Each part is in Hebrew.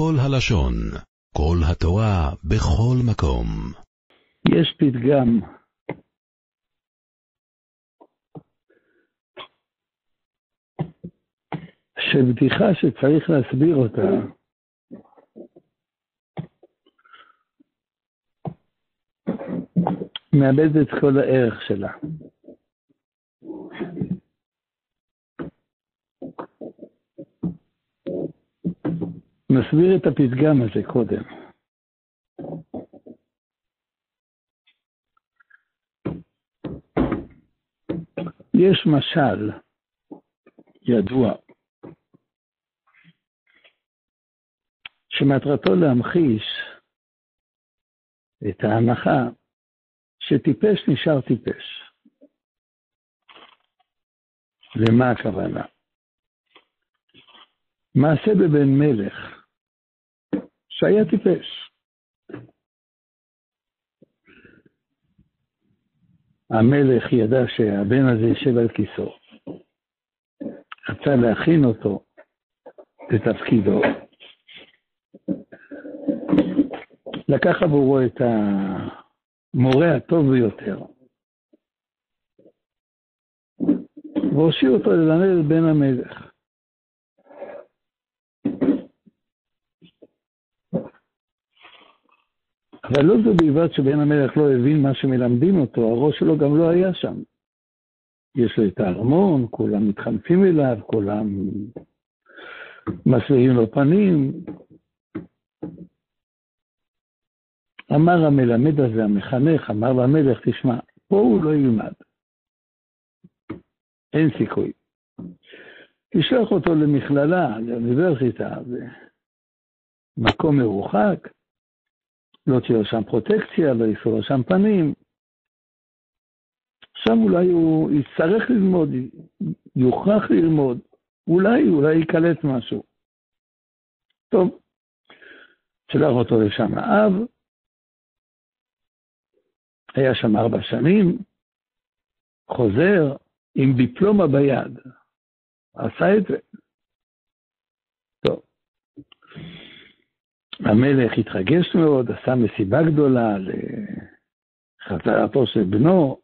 כל הלשון, כל התורה, בכל מקום. יש פתגם של בדיחה שצריך להסביר אותה. מאבד את כל הערך שלה. נסביר את הפתגם הזה קודם. יש משל ידוע שמטרתו להמחיש את ההנחה שטיפש נשאר טיפש. למה הכוונה? מעשה בבן מלך שהיה טיפש. המלך ידע שהבן הזה יושב על כיסו. רצה להכין אותו לתפקידו. לקח עבורו את המורה הטוב ביותר, והושיב אותו ללמד את בן המלך. לא זו בלבד שבן המלך לא הבין מה שמלמדים אותו, הראש שלו גם לא היה שם. יש לו את הארמון, כולם מתחנפים אליו, כולם מסבירים לו פנים. אמר המלמד הזה, המחנך, אמר למלך, תשמע, פה הוא לא ילמד. אין סיכוי. תשלח אותו למכללה, לאוניברסיטה, במקום מרוחק, לא תהיה שם פרוטקציה, לו שם פנים. שם אולי הוא יצטרך ללמוד, יוכרח ללמוד, אולי, אולי ייקלט משהו. טוב, שלח אותו לשם האב, היה שם ארבע שנים, חוזר עם דיפלומה ביד, עשה את זה. טוב. המלך התרגש מאוד, עשה מסיבה גדולה לחזרתו של בנו,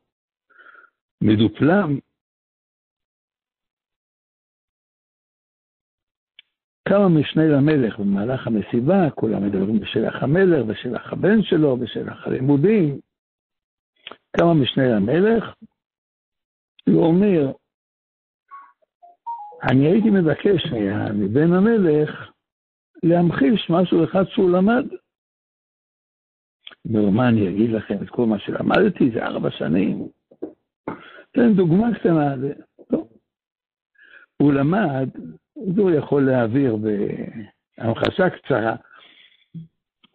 מדופלם. כמה משנה למלך במהלך המסיבה, כולם מדברים בשלח המלך, בשלח הבן שלו, בשלח הלימודים. כמה משנה למלך, הוא אומר, אני הייתי מבקש מבן המלך להמחיש משהו אחד שהוא למד. אומר, מה אני אגיד לכם את כל מה שלמדתי? זה ארבע שנים. תן דוגמה קטנה. טוב. הוא למד, זה הוא יכול להעביר בהמחשה קצרה.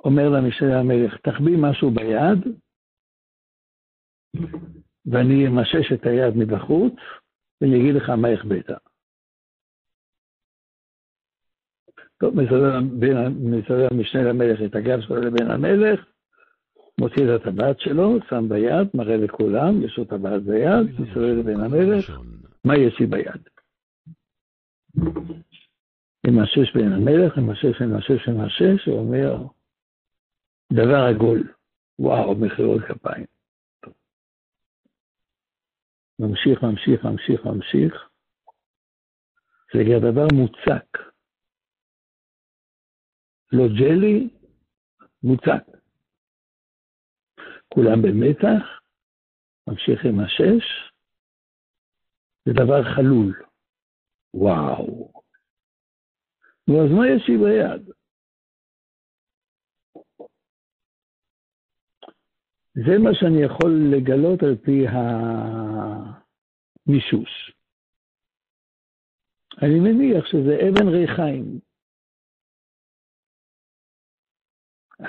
אומר למשנה המלך, תחביא משהו ביד, ואני אמשש את היד מבחוץ, ואני אגיד לך מה החבאת. מסדר המשנה למלך את הגב שלו לבן המלך, מוציא את הטבעת שלו, שם ביד, מראה לכולם, יש לו טבעת ביד, מסתובב לבן המלך, מה יש לי ביד? ממשש בן המלך, ממשש, ממשש, ממשש, הוא אומר, דבר עגול. וואו, מחירות כפיים. ממשיך, ממשיך, ממשיך, ממשיך. זה דבר מוצק. לא ג'לי, מוצק. כולם במתח, ממשיך עם השש, זה דבר חלול. וואו. נו, אז מה יש לי ביד? זה מה שאני יכול לגלות על פי המישוש. אני מניח שזה אבן ריחיים.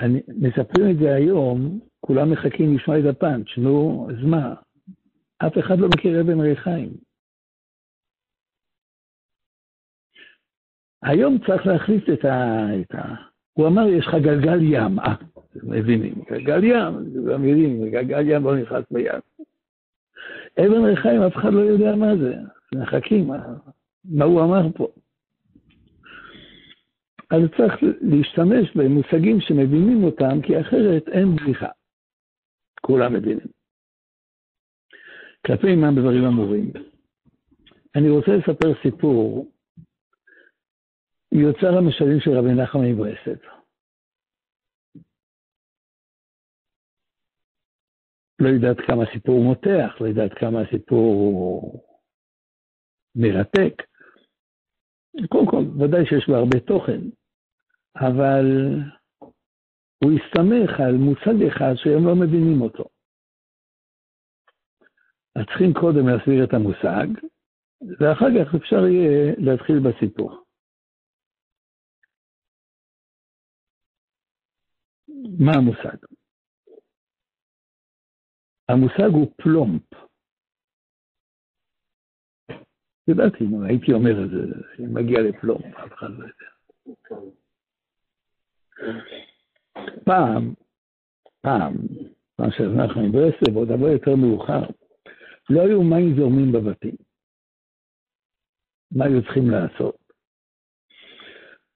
אני, מספרים את זה היום, כולם מחכים לשמוע את הפאנץ', נו, אז מה? אף אחד לא מכיר אבן ריחיים. היום צריך להחליט את ה... את ה... הוא אמר, יש לך גלגל ים. אה, מבינים, גלגל ים, גם יודעים, גלגל ים לא נכנס בים. אבן ריחיים, אף אחד לא יודע מה זה. מחכים, מה הוא אמר פה. אז צריך להשתמש במושגים שמבינים אותם, כי אחרת אין בדיחה. כולם מבינים. כלפי מה דברים אמורים. אני רוצה לספר סיפור מיוצר המשלים של רבי נחמן מברסלב. לא יודעת כמה סיפור מותח, לא יודעת כמה סיפור מרתק. קודם כל, ודאי שיש לו הרבה תוכן, אבל הוא הסתמך על מושג אחד שהם לא מבינים אותו. אז צריכים קודם להסביר את המושג, ואחר כך אפשר יהיה להתחיל בסיפור. מה המושג? המושג הוא פלומפ. ידעתי, הייתי אומר את זה, מגיע לפלומפ, אף אחד לא יודע. פעם, פעם, מה שאנחנו ברסלב, עוד הרבה יותר מאוחר, לא היו מים זורמים בבתים. מה היו צריכים לעשות?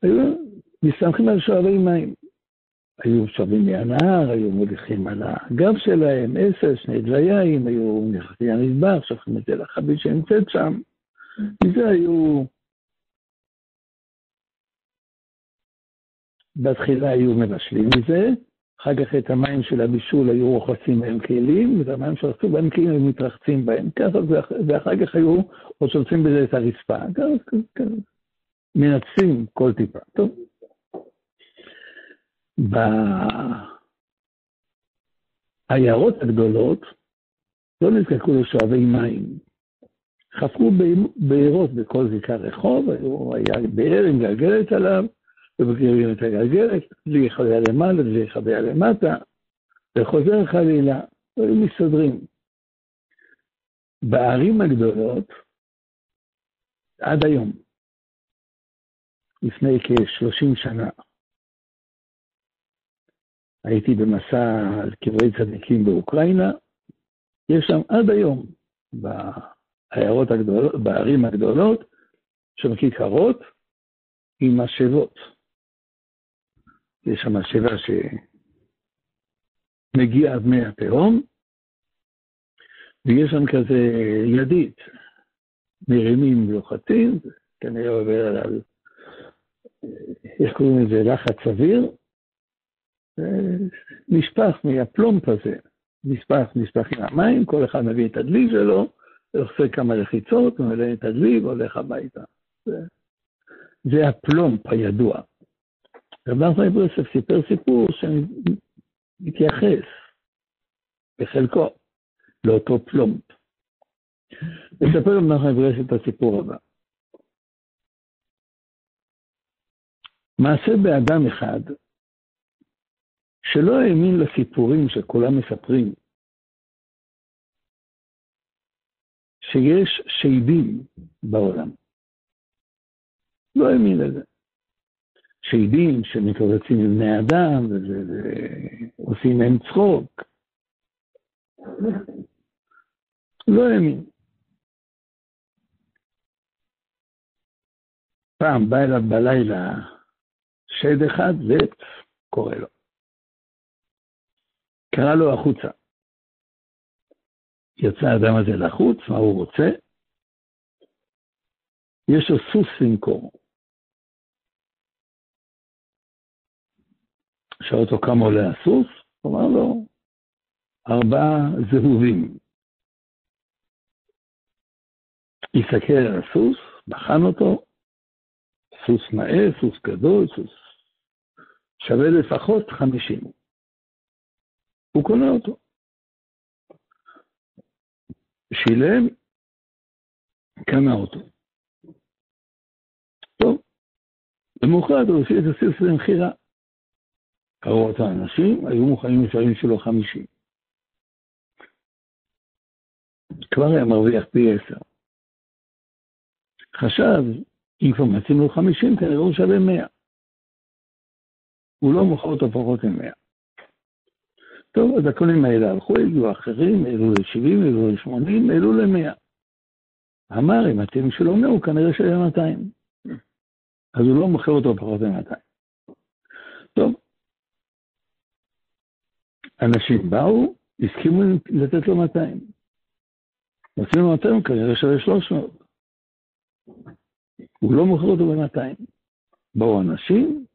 היו מסתמכים על שואבי מים. היו שואבים מהנהר, היו מוליכים על הגב שלהם, עשר, שני דליים, היו נכנסים למטבח, שופכים את זה לחבית שנמצאת שם. מזה היו... בתחילה היו מבשלים מזה, אחר כך את המים של הבישול היו רוחצים בהם כלים, ואת המים שרצו בהם כלים היו מתרחצים בהם ככה, ואחר כך היו עוד שולצים בזה את הרצפה. ככה, מנצים כל טיפה. טוב. בעיירות הגדולות לא נזקקו לשואבי מים. חפרו בארות בכל זיקה רחוב, היה באר עם גלגלת עליו, ובגררים את הגלגלת, דלי חוויה למעלה, דלי חוויה למטה, וחוזר חלילה, היו מסתדרים. בערים הגדולות, עד היום, לפני כ-30 שנה, הייתי במסע על קברי צדיקים באוקראינה, יש שם עד היום, בעיירות הגדולות, בערים הגדולות, שם כיכרות עם משאבות. יש שם משאבה שמגיע עד מי התהום, ויש שם כזה ידית, מרימים לוחצים, כנראה עובר עליו, איך קוראים לזה, לחץ אוויר, נשפך מהפלומפ הזה, נשפך, נשפך עם המים, כל אחד מביא את הדלי שלו, עושה כמה לחיצות, ממלא את הדלי והולך הביתה. זה, זה הפלומפ הידוע. רב נחמן ברסלב סיפר סיפור שמתייחס בחלקו לאותו פלומפ. נספר רב נחמן ברסלב את הסיפור הבא. מעשה באדם אחד שלא האמין לסיפורים שכולם מספרים, שיש שדים בעולם. לא האמין לזה. שדים שמתרוצצים עם בני אדם ועושים מהם צחוק. לא האמין. פעם בא אליו בלילה שד אחד וקורא לו. קרא לו החוצה. יצא האדם הזה לחוץ, מה הוא רוצה? יש לו סוס למכור. שאל אותו כמה עולה הסוס, הוא אמר לו, ארבעה זהובים. הסתכל על הסוס, בחן אותו, סוס נאה, סוס גדול, סוס שווה לפחות חמישים. הוא קונה אותו. שילם, קנה אותו. טוב, למוחרת הוא הוציא את הסוס למכירה. אותה אנשים, היו מוכנים לשלם שלו חמישים. כבר היה מרוויח פי עשר. חשב, אם כבר מציעים לו חמישים, כנראה הוא שווה מאה. הוא לא מוכר אותו פחות ממאה. טוב, אז הקונים האלה הלכו, הגיעו אחרים, העלו ל-70, העלו ל-80, העלו ל-100. אמר, אם אתם שלו 100, הוא כנראה שווה 200. אז הוא לא מוכר אותו פחות מ-200. אנשים באו, הסכימו לתת לו 200. נותנים לו 200, כנראה שווה 300. הוא לא מוכר אותו ב-200. באו אנשים,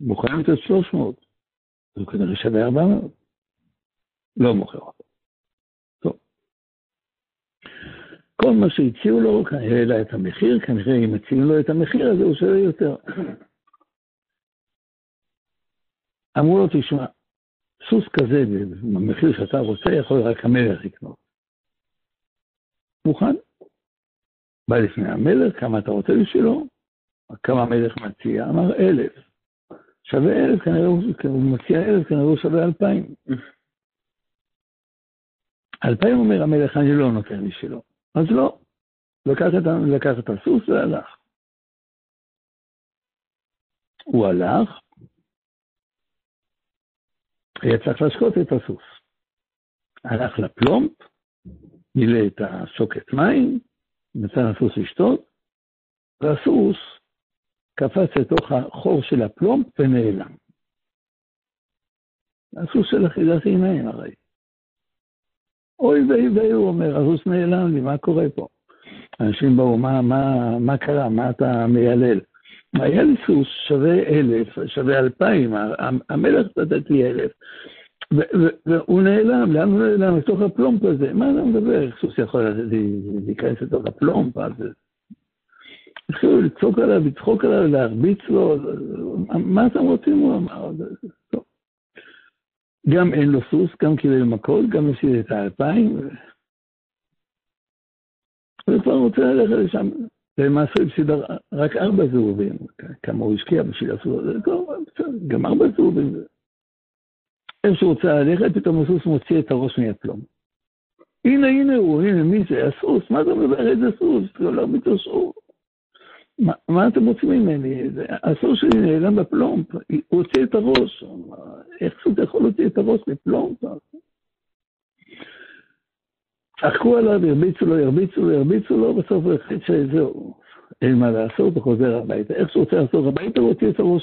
מוכנים לתת 300. אז הוא כנראה שווה 400. לא מוכר אותו. טוב. כל מה שהציעו לו, כנראה העלה את המחיר, כנראה אם מציעים לו את המחיר הזה הוא שווה יותר. אמרו לו, תשמע, סוס כזה, במחיר שאתה רוצה, יכול רק המלך לקנות. מוכן? בא לפני המלך, כמה אתה רוצה בשבילו? כמה המלך מציע? אמר אלף. שווה אלף, כנראה הוא מציע אלף, כנראה הוא שווה אלפיים. אלפיים אומר המלך, אני לא נותן בשבילו. אז לא. לקח את, לקח את הסוס והלך. הוא הלך, היה צריך להשקות את הסוס. הלך לפלומפ, מילא את השוקת מים, נתן לסוס לשתות, והסוס קפץ לתוך החור של הפלומפ ונעלם. הסוס של אחיזת עיניים הרי. אוי ויי ויי, הוא אומר, הסוס נעלם לי, מה קורה פה? אנשים באו, מה, מה, מה קרה? מה אתה מיילל? לי סוס שווה אלף, שווה אלפיים, המלך לי אלף. והוא נעלם, לאן הוא נעלם? לתוך הפלומפ הזה. מה אתה מדבר? איך סוס יכול להיכנס לתוך הפלומפ הזה? התחילו לצעוק עליו, לצחוק עליו, להרביץ לו, מה אתם רוצים? הוא אמר. גם אין לו סוס, גם קיבל מכות, גם הפסיד את האלפיים. הוא כבר רוצה ללכת לשם. למעשה הפסיד רק ארבע זהובים, כמה הוא השקיע בשביל לעשות את זה, גם ארבע זהובים. איך שהוא רוצה ללכת, פתאום הסוס מוציא את הראש מהפלום. הנה, הנה הוא, הנה, מי זה? הסוס, מה אתה מדבר? איזה סוס? לא מתעשרו. מה, מה אתם רוצים ממני? הסוס שלי נעלם בפלומפ, הוא הוציא את הראש. איך סוס יכול להוציא את הראש מפלומפ? צחקו עליו, הרביצו לו, הרביצו לו, הרביצו לו, בסוף הוא החליט שזהו, אין מה לעשות, הוא חוזר הביתה. איך שהוא רוצה לחזור הביתה, הוא הוציא את הראש,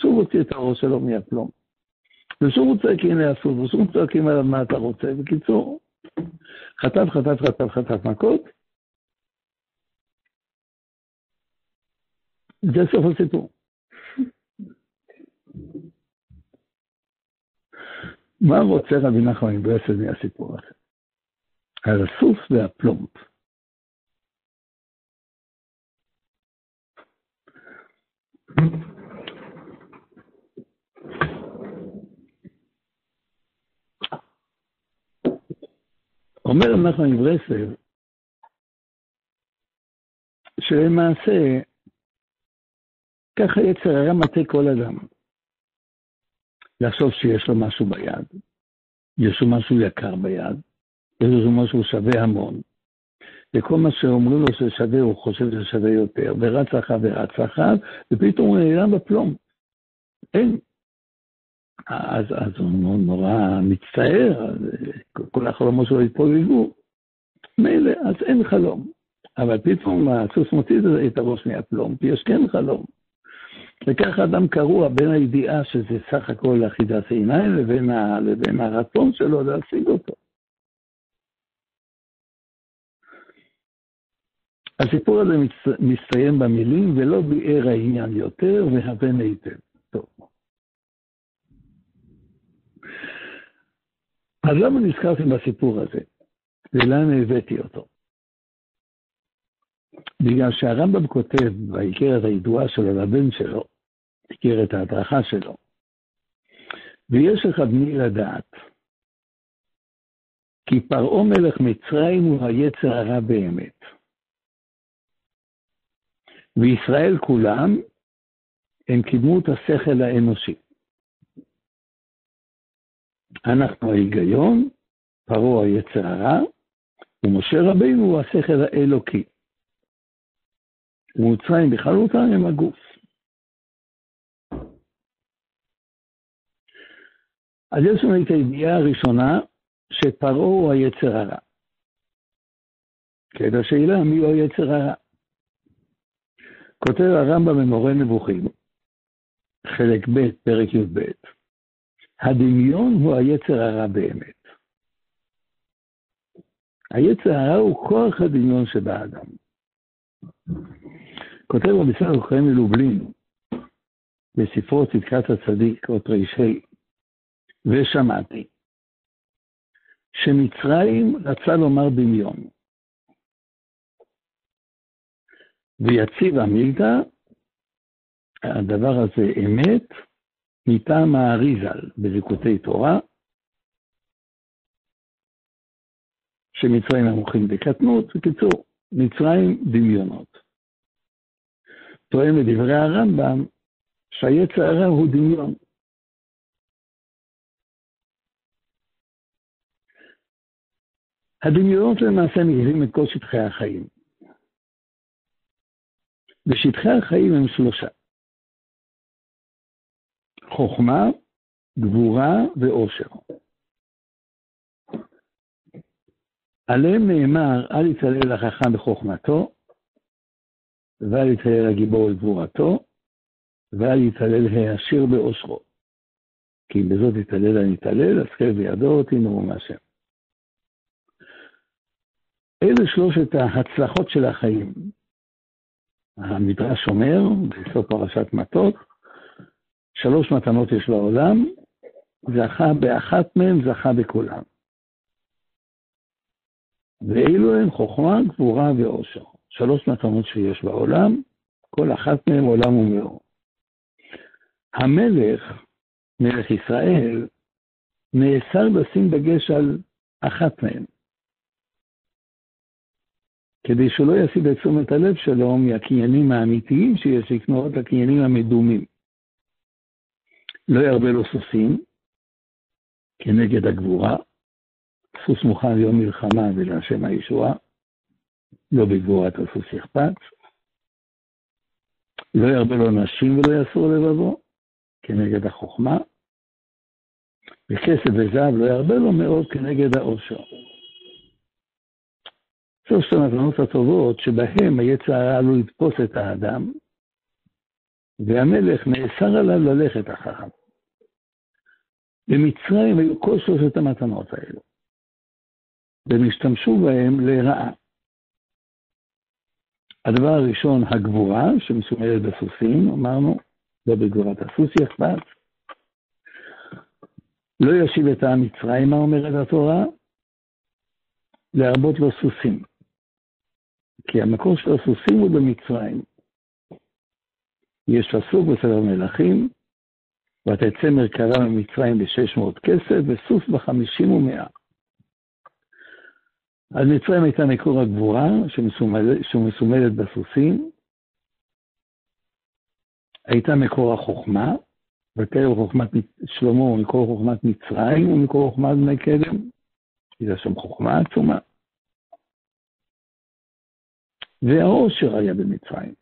שוב הוציא את הראש שלו מהפלום. ושוב הוא צועק, הנה הסוף, ושוב צועקים עליו מה אתה רוצה. בקיצור, חטף, חטף, חטף, חטף מכות. זה סוף הסיפור. מה רוצה רבי נחמן מברסלב מהסיפור הזה? על הסוף והפלומפ. אומר נחמן מברסלב, שלמעשה ככה יצר הרע מטה כל אדם. לחשוב שיש לו משהו ביד, יש לו משהו יקר ביד, יש לו משהו שווה המון. וכל מה שאומרים לו ששווה, הוא חושב ששווה יותר, ורץ אחריו ורץ אחריו, ופתאום הוא נעלם בפלום. אין. אז, אז הוא נורא מצטער, כל החלומות שלו התפוגגו. מילא, אז אין חלום. אבל פתאום הסוס מוציא את הראש מהפלום, כי יש כן חלום. וככה אדם קרוע בין הידיעה שזה סך הכל אחידת עיניים לבין, ה, לבין הרצון שלו להשיג אותו. הסיפור הזה מסתיים במילים, ולא ביאר העניין יותר, והבן היטב. טוב. אז למה נזכרתי בסיפור הזה? ולאן הבאתי אותו? בגלל שהרמב"ם כותב באיגרת הידועה שלו לבן שלו, איגרת ההדרכה שלו, ויש לך בני לדעת, כי פרעה מלך מצרים הוא היצר הרע באמת. וישראל כולם הם כדמות השכל האנושי. אנחנו ההיגיון, פרעה היצר הרע, ומשה רבינו הוא השכל האלוקי. ומצרים בכללותם הם הגוף. אז יש לנו את הידיעה הראשונה, שפרעה הוא היצר הרע. כעת השאלה, מי הוא היצר הרע? כותב הרמב"ם במורה נבוכים, חלק ב', פרק י"ב, הדמיון הוא היצר הרע באמת. היצר הרע הוא כוח הדמיון שבאדם. כותב רבי סלח חיים מלובלין בספרו צדקת הצדיק, אות ר"ה, ושמעתי, שמצרים רצה לומר דמיון. ויציב המילתא, הדבר הזה אמת, מטעם האריזל בליקוטי תורה, שמצרים ערוכים בקטנות, בקיצור, מצרים דמיונות. טוען לדברי הרמב"ם שהיצע הרע הוא דמיון. הדמיונות למעשה מגלים את כל שטחי החיים. ושטחי החיים הם שלושה. חוכמה, גבורה ועושר. עליהם נאמר, אל יתעלל החכם בחוכמתו, ואל יתעלל הגיבור בגבורתו, ואל יתעלל העשיר בעושרו. כי אם בזאת יתעלל הנתעלל, אז כן בידו תנאמו מהשם. אלה שלושת ההצלחות של החיים. המדרש אומר, בסוף פרשת מטות, שלוש מתנות יש לעולם, זכה באחת מהן, זכה בכולם. ואלו הן חוכמה, גבורה ועושר. שלוש מתנות שיש בעולם, כל אחת מהן עולם ומאור. המלך, מלך ישראל, נאסר לשים דגש על אחת מהן. כדי שהוא לא יסיט את תשומת הלב שלו מהקניינים האמיתיים שיש לקנות לקניינים המדומים. לא ירבה לו סוסים כנגד הגבורה, סוס מוכן ליום מלחמה ולהשם הישועה, לא בגבורת הסוס יחפץ. לא ירבה לו נשים ולא יסור לבבו, כנגד החוכמה. וכסף וזהב לא ירבה לו מאוד כנגד העושר. שלושת המתנות הטובות שבהם היצע הרע עלול לתפוס את האדם, והמלך נאסר עליו ללכת אחריו. במצרים היו כל שלושת המתנות האלו, והם השתמשו בהם לרעה. הדבר הראשון, הגבורה, שמסומלת בסוסים, אמרנו, לא בגבורת הסוס יחפץ. לא ישיב את העם מצרימה, אומרת התורה, להרבות לו סוסים. כי המקור של הסוסים הוא במצרים. יש פסוק בסדר מלכים, ותצא מרכבה ממצרים בשש מאות כסף, וסוס בחמישים ומאה. אז מצרים הייתה מקור הגבורה, שמסומלת בסוסים, הייתה מקור החוכמה, ותראה חוכמת שלמה הוא מקור חוכמת מצרים ומקור חוכמת בני קדם, הייתה שם חוכמה עצומה. והעושר היה במצרים.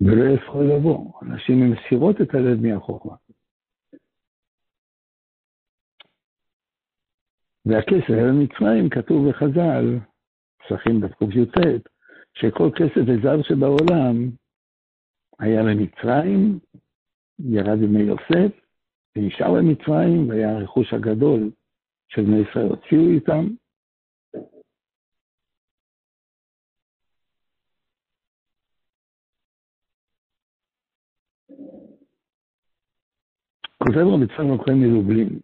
ולא יכול לבוא, אנשים מסירות את הלב מהחוכמה. והכסף היה במצרים, כתוב בחז"ל, פסחים בק"ט, שכל כסף וזר שבעולם היה במצרים, ירד בימי יוסף, ונשאר במצרים, והיה הרכוש הגדול של בני ישראל הוציאו איתם. כותב רבי צחק הכהן מלובלין,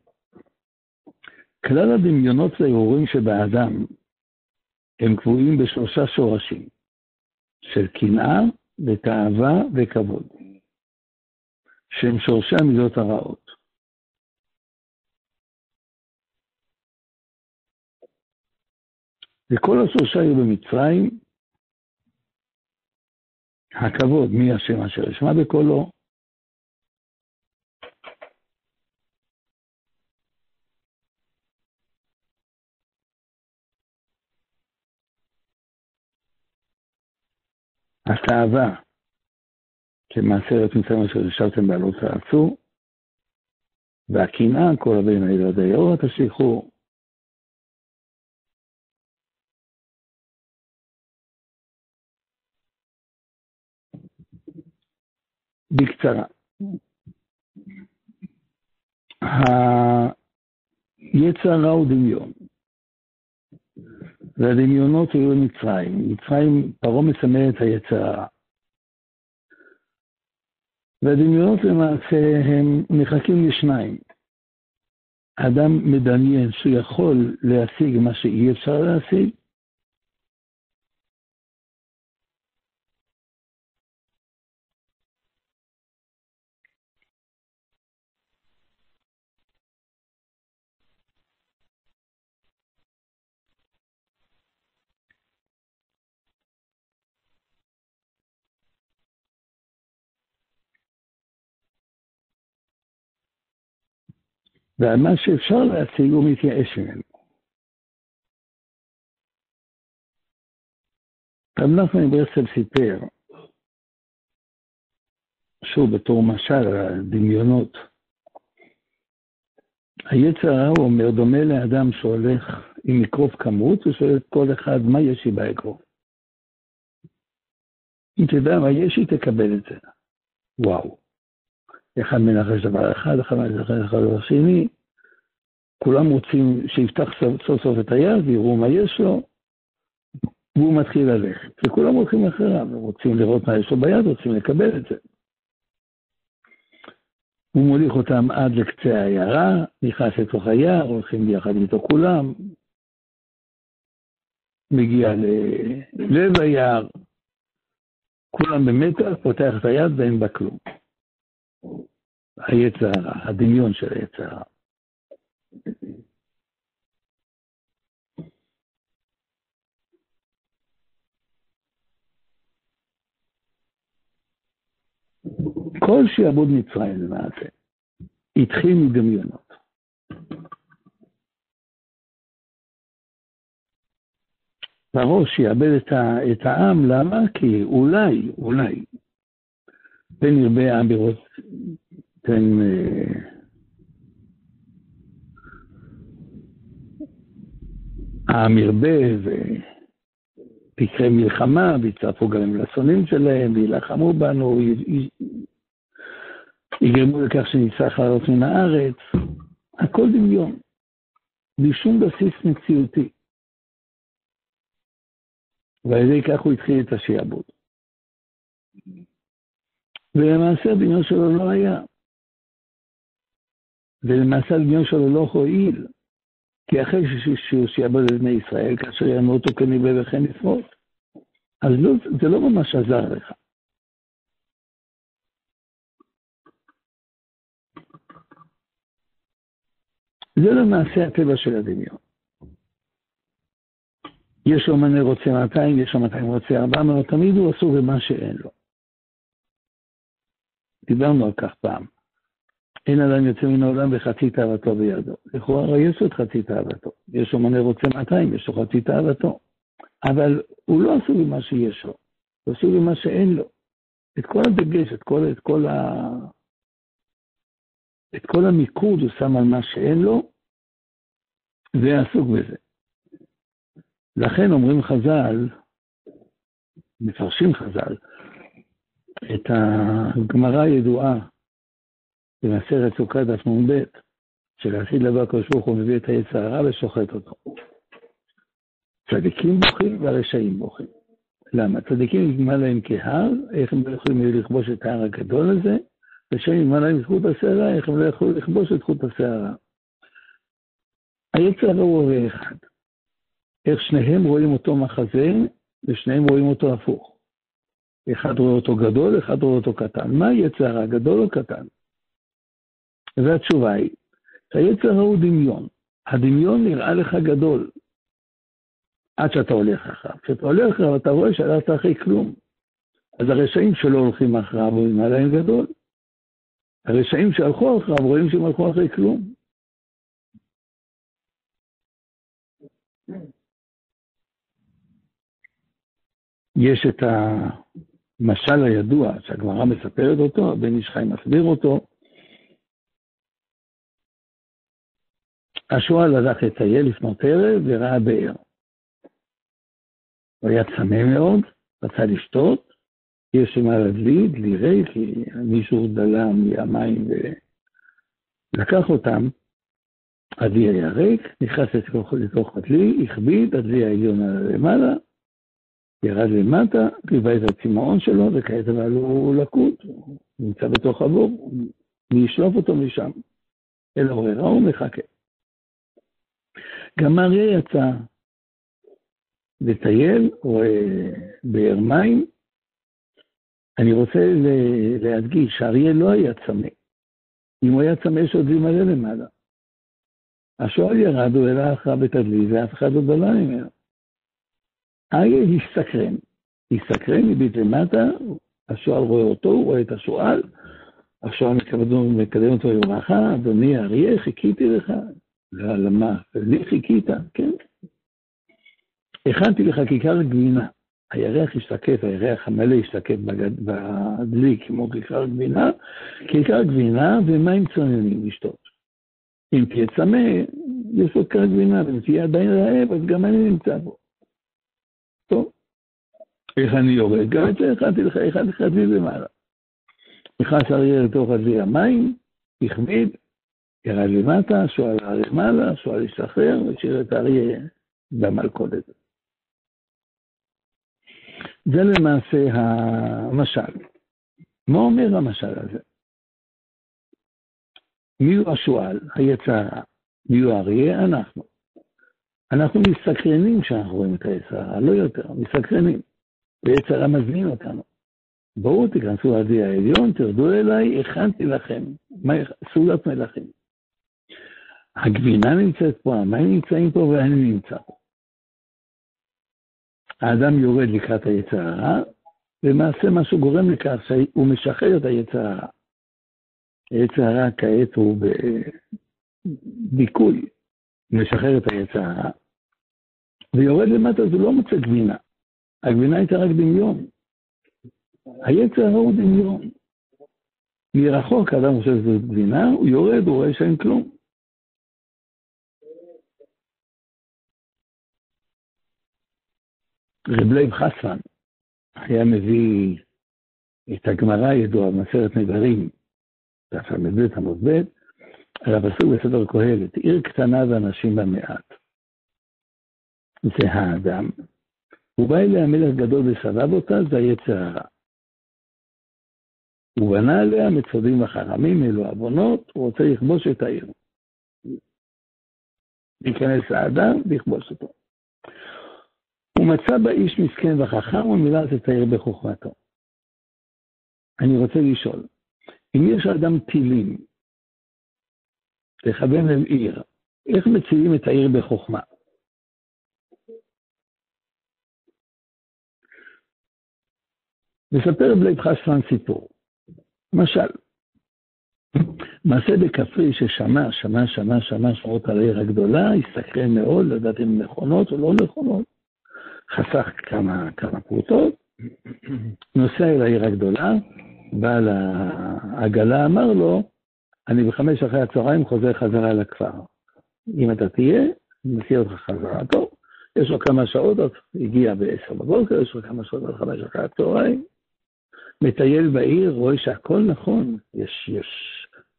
כלל הדמיונות והערעורים שבאדם הם קבועים בשלושה שורשים, של קנאה ותאווה וכבוד, שהם שורשי המידות הרעות. וכל השלושה היו במצרים, הכבוד מי השם אשר ישמע בקולו, התאווה, כמעשה מצרים אשר ישבתם בעלות העצור, והקנאה, כל הבאים האלה עד היאור תשליכו, בקצרה. היצר הרע הוא דמיון. והדמיונות היו במצרים. מצרים, פרעה מסמל את היצר הרע. והדמיונות למעשה הם מחכים לשניים. אדם מדמיין שהוא יכול להשיג מה שאי אפשר להשיג, ועל מה שאפשר להשיג הוא מתייאש ממנו. רב נחמן ברסלב סיפר, שוב בתור משל על דמיונות, היצר הרע הוא אומר, דומה לאדם שהולך עם אקרוף כמות, ושואל את כל אחד, מה יש לי באקרוף? אם תדע מה יש לי, תקבל את זה. וואו. אחד מנחש דבר אחד, אחד מנחש דבר שני, כולם רוצים שיפתח סוף סוף את היד ויראו מה יש לו, והוא מתחיל ללכת. וכולם הולכים אחריו, רוצים לראות מה יש לו ביד, רוצים לקבל את זה. הוא מוליך אותם עד לקצה העיירה, נכנס לתוך היער, הולכים ביחד איתו כולם, מגיע ללב היער, כולם במתח, פותח את היד ואין בה כלום. היצר הרע, הדמיון של היצר הרע. כל שעבוד מצרים למעשה התחיל מדמיונות. פרעה שיאבד את, את העם, למה? כי אולי, אולי, פן ירבה העם בראש, פן... אה, ירבה ותקרה מלחמה, ויצטרפו גם לשונאים שלהם, וילחמו בנו, יגרמו לכך שנצטרך לעלות מן הארץ. הכל דמיון, בלי שום בסיס מציאותי. ועל ידי כך הוא התחיל את השעבוד. ולמעשה הדמיון שלו לא היה. ולמעשה הדמיון שלו לא הועיל. כי אחרי שהוא שיעבוד את בני ישראל, כאשר יענו אותו כנראה וכן יפרוט, אז לא, זה לא ממש עזר לך. זה למעשה הטבע של הדמיון. יש לו מנה רוצה 200, יש לו 200 רוצה 400, תמיד הוא עסוק במה שאין לו. דיברנו על כך פעם. אין אדם יוצא מן העולם וחצי תאוותו בידו. לכאורה יש את חצי תאוותו. יש לו רוצה 200, יש לו חצי תאוותו. אבל הוא לא עשוי במה שיש לו, הוא עשוי במה שאין לו. את כל הדגש, את כל, את כל, ה... את כל המיקוד הוא שם על מה שאין לו, ועסוק בזה. לכן אומרים חז"ל, מפרשים חז"ל, את הגמרא הידועה במסכת סוכה דף נ"ב, שלעתיד לבוא הקדוש ברוך הוא מביא את היצר הרע ושוחט אותו. צדיקים בוכים והרשעים בוכים. למה? צדיקים נגמר להם כהר, איך הם לא יכולים לכבוש את ההר הגדול הזה, רשעים נגמר להם זכות השערה, איך הם לא יכולים לכבוש את זכות השערה. היצר הרע הוא הרי אחד. איך שניהם רואים אותו מחזה, ושניהם רואים אותו הפוך. אחד רואה אותו גדול, אחד רואה אותו קטן. מה היצר הרע, גדול או קטן? והתשובה היא, היצר הוא דמיון. הדמיון נראה לך גדול, עד שאתה הולך אחריו. כשאתה הולך אחריו, אתה רואה שהלכת אחרי כלום. אז הרשעים שלא הולכים אחריו רואים עליהם גדול. הרשעים שהלכו אחריו רואים שהם הלכו אחרי כלום. יש את המשל הידוע שהגמרא מספרת אותו, בן איש חי מסביר אותו, השועל הלך לטייל לפנות ערב וראה באר. הוא היה צמא מאוד, רצה לשתות, יש שם על הדלי, דלי ריק, כי מישהו דלה מהמים ולקח אותם, הדלי היה ריק, נכנס לתוך, הדלי, הכביד, הדלי העליון עלה למעלה, ירד למטה, קיבל את הצמאון שלו, וכעת אבל הוא לקוט, הוא נמצא בתוך הבור, מי ישלוף אותו משם? אל עוררה הוא מחכה. גם אריה יצא לטייל, רואה באר מים. אני רוצה להדגיש שאריה לא היה צמא. אם הוא היה צמא, יש עוד מלא למעלה. השועל ירד, הוא העלה אחריו בתדליז, ואף אחד לא בלה ממנו. אריה הסתקרן. הסתקרן, הביט למטה, השועל רואה אותו, הוא רואה את השועל, השועל מקדם אותו לברכה, אדוני אריה, חיכיתי לך. למה? לי חיכית, כן. הכנתי לך כיכר גבינה. הירח השתקף, הירח המלא השתקף בדלי כמו כיכר גבינה, כיכר גבינה ומים צוננים לשתות. אם תהיה צמא, יש לו כיכר גבינה, ואם תהיה עדיין רעב, אז גם אני נמצא בו. טוב, איך אני יורד? גם את זה הכנתי לך, הכנתי לך דלי למעלה. נכנס אריה לתוך הדלי המים, הכביד, ירד למטה, שועל למעלה, שועל השתחרר, והשאיר את האריה במלכודת. זה למעשה המשל. מה אומר המשל הזה? מי הוא השועל, היצר מי הוא האריה? אנחנו. אנחנו מסקרנים כשאנחנו רואים את היצר לא יותר, מסקרנים. ויצר מזמין אותנו. בואו תיכנסו עד העליון, תרדו אליי, הכנתי לכם סעודת מלכים. הגבינה נמצאת פה, המים נמצאים פה ואני נמצא פה. האדם יורד לקראת היצר הרע, למעשה מה שהוא גורם לכך שהוא משחרר את היצר הרע. היצר הרע כעת הוא בדיכוי, משחרר את היצר הרע, ויורד למטה אז הוא לא מוצא גבינה. הגבינה הייתה רק דמיון. היצר הרע הוא דמיון. מרחוק האדם חושב שזו גבינה, הוא יורד, הוא רואה שאין כלום. רב לייב חסמן היה מביא את הגמרא הידועה במסכת נדרים, דף ל"ב עמוד ב', על הפסוק בספר קהלת, עיר קטנה ואנשים בה מעט. זה האדם. הוא בא אליה מלך גדול וסבב אותה, זה היצר הרע. הוא בנה עליה מצודים וחרמים, אלו עוונות, הוא רוצה לכבוש את העיר. להיכנס לאדם, לכבוש אותו. הוא מצא בה איש מסכן וחכם ומילא את העיר בחוכמתו. אני רוצה לשאול, אם יש לאדם טילים לכוון אל עיר, איך מציעים את העיר בחוכמה? נספר בלית חספן סיפור. למשל, מעשה בכפרי ששמע, שמע, שמע, שמע שמעות על העיר הגדולה, הסתקרן מאוד, לדעת אם נכונות או לא נכונות. חסך כמה, כמה פרוטות, נוסע אל העיר הגדולה, בעל העגלה אמר לו, אני בחמש אחרי הצהריים חוזר חזרה לכפר. אם אתה תהיה, נסיע אותך חזרה. טוב, יש לו כמה שעות, אז הגיע ב-10 בבוקר, יש לו כמה שעות עד חמש אחרי הצהריים, מטייל בעיר, רואה שהכל נכון, יש, יש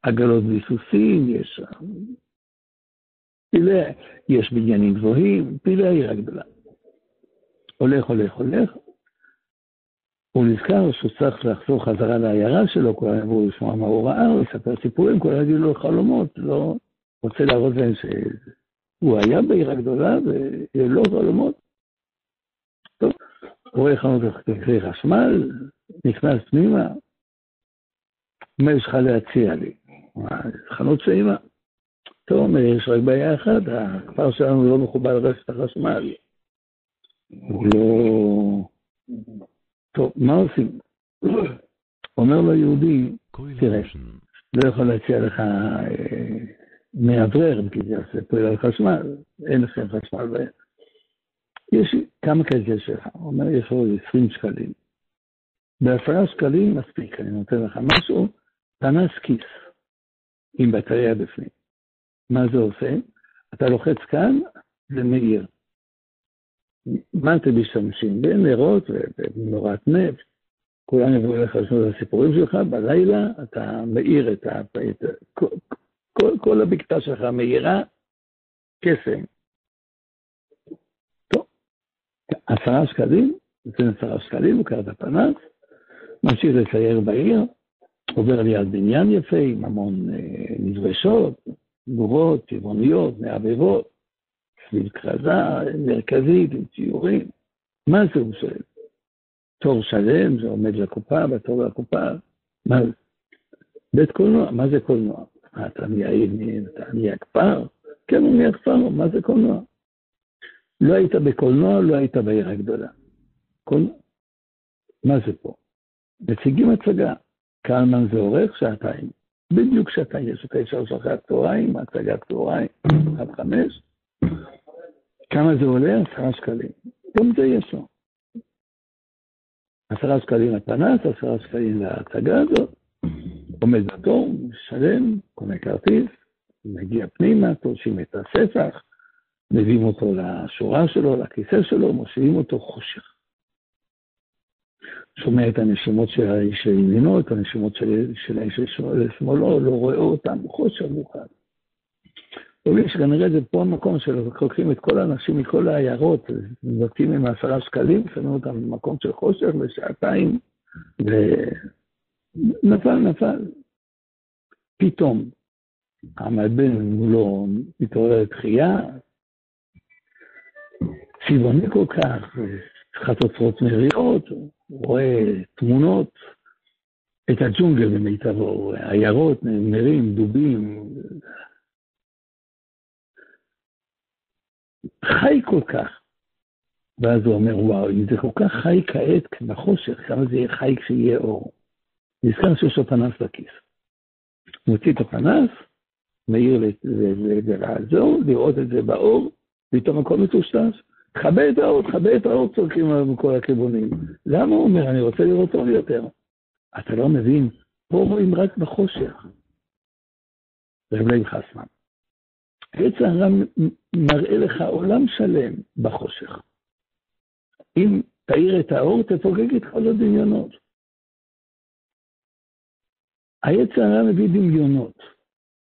עגלות ביסוסים, יש, פילי, יש בניינים גבוהים, פילי העיר הגדולה. הולך, הולך, הולך. הוא נזכר שהוא צריך לחזור חזרה לעיירה שלו, כולם יבואו לשמוע מה הוא ראה, הוא יספר סיפורים, כולם יגידו לו חלומות, לא רוצה להראות להם שהוא היה בעיר הגדולה לו חלומות. טוב, הוא רואה חנות כלי חשמל, נכנס פנימה, מה יש לך להציע לי? חנות שעימה. טוב, יש רק בעיה אחת, הכפר שלנו לא מחובר לרשת החשמל. לא... טוב, מה עושים? אומר לו יהודי, תראה, לא יכול להציע לך אה, מאוורר, כי זה יעשה על חשמל, אין לכם חשמל. יש כמה כסף יש לך? הוא אומר, יש לו 20 שקלים. בעשרה שקלים מספיק, אני נותן לך משהו, פנס כיס עם בטריה בפנים. מה זה עושה? אתה לוחץ כאן, זה מאיר. מה אתם משתמשים? בנרות ובנורת נפט. כולם יבואו אליך לשמוע את הסיפורים שלך, בלילה אתה מאיר את ה... את... כל, כל, כל הבקתה שלך מאירה קסם. טוב, עשרה שקלים, נותן עשרה שקלים, קרא את הפנס, ממשיך לצייר בעיר, עובר ליד בניין יפה עם המון אה, נדרשות, גורות, טבעוניות, מעבבות, סביב כרזה מרכזית עם ציורים. מה זה הוא שואל? תור שלם, זה עומד לקופה, בתור לקופה. מה זה? בית קולנוע, מה זה קולנוע? מה, אתה נהיה אתה נהיה כפר? כן, הוא נהיה כפר, מה זה קולנוע? לא היית בקולנוע, לא היית בעיר הגדולה. קולנוע. מה זה פה? מציגים הצגה. קלמן זה עורך שעתיים. בדיוק שעתיים, יש את האישה אחרי הצהריים, הצגת צהריים, עד חמש. כמה זה עולה? עשרה שקלים. גם זה יש לו. עשרה שקלים לפנס, עשרה שקלים להצגה הזאת, עומד בתור, משלם, קונה כרטיס, מגיע פנימה, תורשים את הספח, מביאים אותו לשורה שלו, לכיסא שלו, מושיבים אותו חושך. שומע את הנשימות של האיש לימינו, את הנשימות של, האיש לשמאלו, לא רואה אותם, חושך מוכן. אומרים שכנראה זה פה המקום שלוקחים את כל האנשים מכל העיירות, נותנים עם עשרה שקלים, שמים אותם במקום של חושך לשעתיים, ונפל, נפל. פתאום, המלבן מולו מתעורר תחייה, צבעוני כל כך, חצוצרות מריעות, הוא רואה תמונות, את הג'ונגל במיטבו, עיירות, נמרים, דובים, חי כל כך. ואז הוא אומר, וואו, אם זה כל כך חי כעת בחושך, כמה זה יהיה חי כשיהיה אור. נזכר שיש לו פנס בכיס. מוציא את הפנס, מעיר לעזור, לראות את זה באור, פתאום הכל מטושטש. תכבה את האור, תכבה את האור, צורחים מכל הכיוונים. למה הוא אומר, אני רוצה לראות טוב יותר? אתה לא מבין, פה רואים רק בחושך. רב לייב חסמן. יצר הרע מראה לך עולם שלם בחושך. אם תאיר את האור, תפוגג את כל הדמיונות. העץ הרע מביא דמיונות.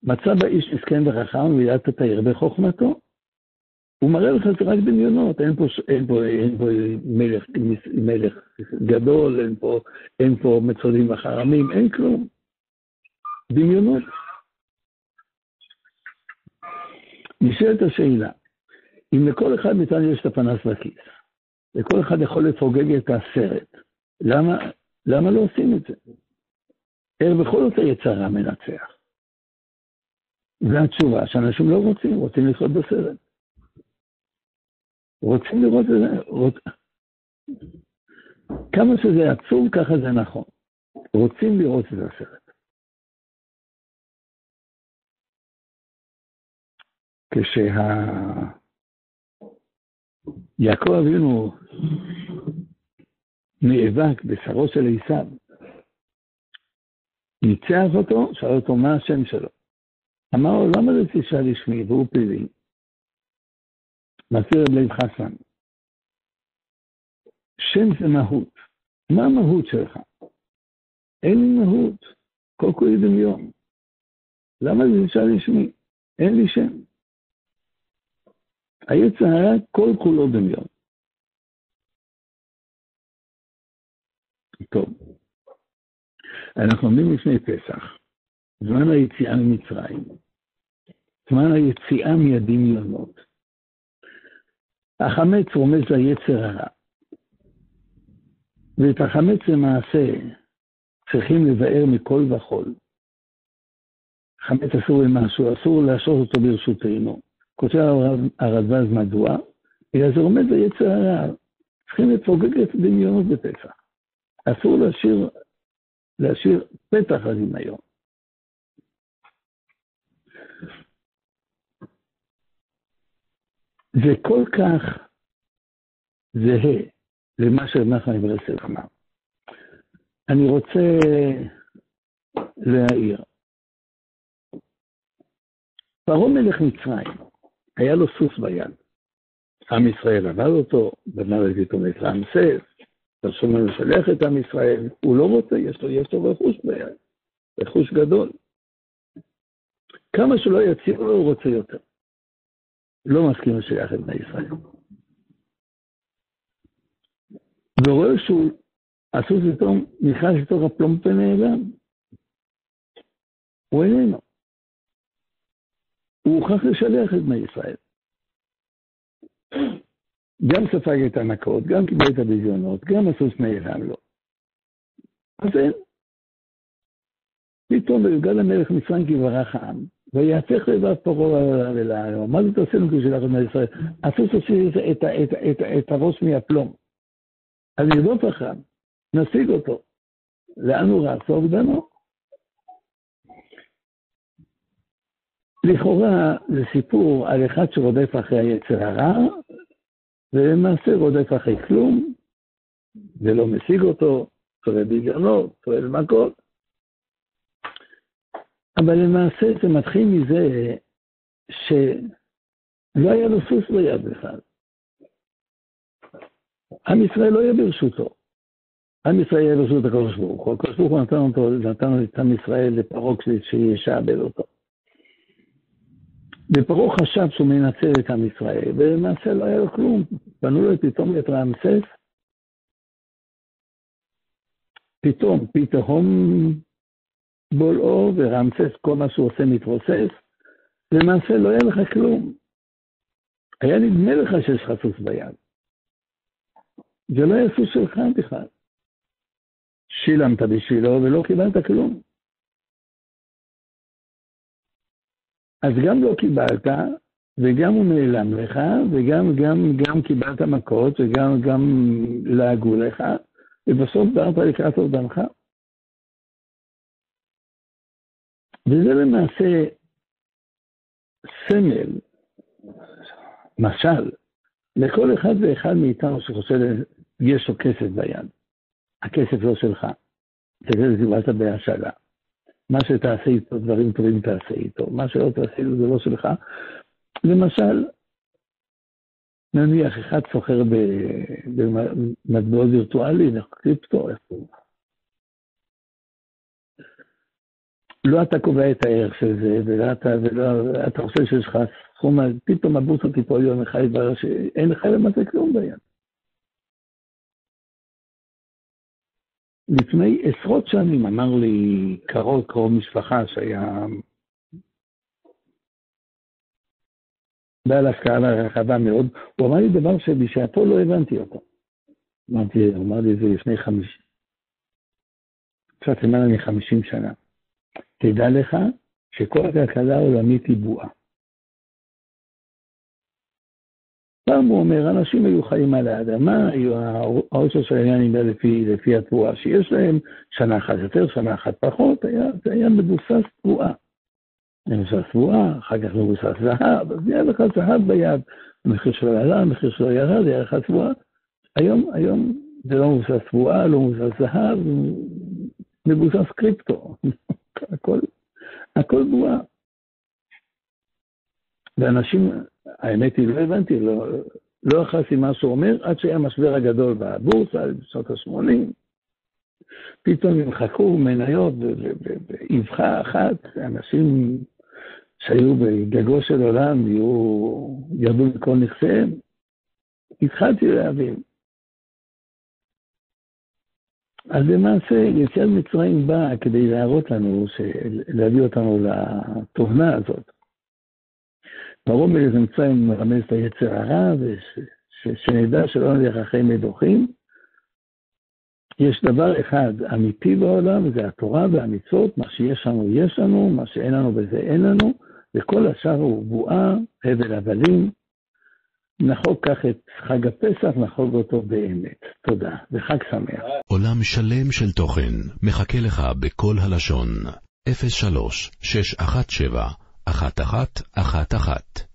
מצא באיש מסכן וחכם וידעת תאיר בחוכמתו. הוא מראה לך שזה רק דמיונות, אין פה, אין פה, אין פה מלך, מלך גדול, אין פה, אין פה מצודים וחרמים, אין כלום. דמיונות. נשאלת השאלה, אם לכל אחד מאיתנו יש את הפנס בכיס, וכל אחד יכול לפוגג את הסרט, למה, למה לא עושים את זה? איך בכל זאת היצרה מנצח. והתשובה שאנשים לא רוצים, רוצים לחיות בסרט. רוצים לראות את זה, רוצ... כמה שזה עצוב, ככה זה נכון. רוצים לראות את הסרט. כשיעקב אבינו נאבק בשרו של עשיו, ניצח אותו, שאל אותו מה השם שלו. אמר לו, למה זה תשאל לשמי והוא פלילי? מסביר רב לב חסן, שם זה מהות. מה המהות שלך? אין לי מהות, כל כולי דמיון. למה זה תשאל לשמי? אין לי שם. היצר הרע כל כולו דמיון. טוב, אנחנו עומדים לפני פסח, זמן היציאה ממצרים, זמן היציאה מהדמיונות. החמץ רומז ליצר הרע, ואת החמץ למעשה צריכים לבאר מכל וכול. חמץ אסור למשהו, אסור להשעות אותו ברשותנו. כותב הרדב"ז מדוע? בגלל זה עומד ביצר הרע. צריכים לפוגג את הדמיונות בפסח. אסור להשאיר, להשאיר פתח לדמיון. זה כל כך זהה למה שנחמן ברסלב אמר. אני רוצה להעיר. פרעה מלך מצרים, היה לו סוס ביד. עם ישראל עבד אותו, בנה פתאום את רעמסס, השם משלח את עם ישראל, הוא לא רוצה, יש לו, יש לו רכוש ביד, רכוש גדול. כמה שלא יציעו לו, הוא רוצה יותר. לא מסכים לשלח את בני ישראל. ורואה שהוא, הסוס פתאום נכנס לתוך הפלומפ ונעלם. הוא איננו. הוא הוכרח לשלח את בני ישראל. גם ספג את המכות, גם קיבל את הביזיונות, גם הסוס נעלם לו. אז אין. פתאום ויוגד המלך מצרים כי ברח העם, ויהפך לבב פרעה ולעם. מה זה תעשינו כשלח את בני ישראל? הסוס הוציא את הראש מהפלום. אז נרדוף אחריו, נשיג אותו. לאן הוא רץ? אובדנו. לכאורה זה סיפור על אחד שרודף אחרי היצר הרע, ולמעשה רודף אחרי כלום, ולא משיג אותו, צולל בגרנות, צולל מכות. אבל למעשה זה מתחיל מזה שלא היה לו סוס ביד בכלל. עם ישראל לא יהיה ברשותו. עם ישראל יהיה ברשות הקדוש ברוך הוא. הקדוש ברוך הוא נתן אותו, נתן את עם ישראל לפרעה שישעבד אותו. ופרעה חשב שהוא מנצל את עם ישראל, ולמעשה לא היה לו כלום. בנו לו פתאום את רעמסס, פתאום, פתאום בולעו ורעמסס, כל מה שהוא עושה מתרוסס, למעשה לא היה לך כלום. היה נדמה לך שיש לך סוס ביד. זה לא היה סוס שלך בכלל. שילמת בשבילו ולא קיבלת כלום. אז גם לא קיבלת, וגם הוא נעלם לך, וגם גם, גם קיבלת מכות, וגם גם לעגו לך, ובסוף דרת לקראת אובדנך. וזה למעשה סמל, משל, לכל אחד ואחד מאיתנו שחושב, יש לו כסף ביד. הכסף לא שלך. זה קיבלת בהשאלה. מה שתעשה איתו, דברים טובים תעשה איתו. מה שלא תעשה איתו זה לא שלך. למשל, נניח אחד סוחר במטבעות וירטואלי, קריפטו, קוראים לא אתה קובע את הערך של זה, ולא אתה, ולא, אתה חושב שיש לך סכום, פתאום הבורסה תיפול יום אחד, שאין לך למעשה כלום ביד. לפני עשרות שנים אמר לי קרוב קרוב משפחה שהיה בעל השכלה רחבה מאוד, הוא אמר לי דבר שבשעתו לא הבנתי אותו. אמרתי, הוא אמר לי את זה לפני חמישים, קצת למעלה מחמישים שנה. תדע לך שכל הכלכלה העולמית היא בועה. פעם הוא אומר, אנשים היו חיים על האדמה, העושר של העניין נמדד לפי, לפי התבואה שיש להם, שנה אחת יותר, שנה אחת פחות, היה, זה היה מבוסס תבואה. מבוסס תבואה, אחר כך מבוסס זהב, אז היה לך זהב ביד, המחיר שלו עלה, המחיר שלו ירד, היה לך תבואה. היום, היום זה לא מבוסס תבואה, לא מבוסס זהב, מבוסס קריפטו. הכל, הכל בועה. ואנשים, האמת היא, לא הבנתי, לא, לא מה שהוא אומר, עד שהיה המשבר הגדול בבורסה, בשנות ה-80. פתאום נמחקו מניות באבחה אחת, אנשים שהיו בגגו של עולם, ירדו מכל נכסיהם. התחלתי להבין. אז למעשה יציאת מצרים באה כדי להראות לנו, להביא אותנו לתובנה הזאת. פרעה מלך מצרים מרמז את היצר הרע, ושנדע שלא נלך אחרי מדוחים. יש דבר אחד אמיתי בעולם, וזה התורה והמצוות, מה שיש לנו יש לנו, מה שאין לנו בזה אין לנו, וכל השאר הוא בועה, הבל הבלים, נחוג כך את חג הפסח, נחוג אותו באמת. תודה, וחג שמח. עולם שלם של תוכן מחכה לך בכל הלשון, 03 617 1111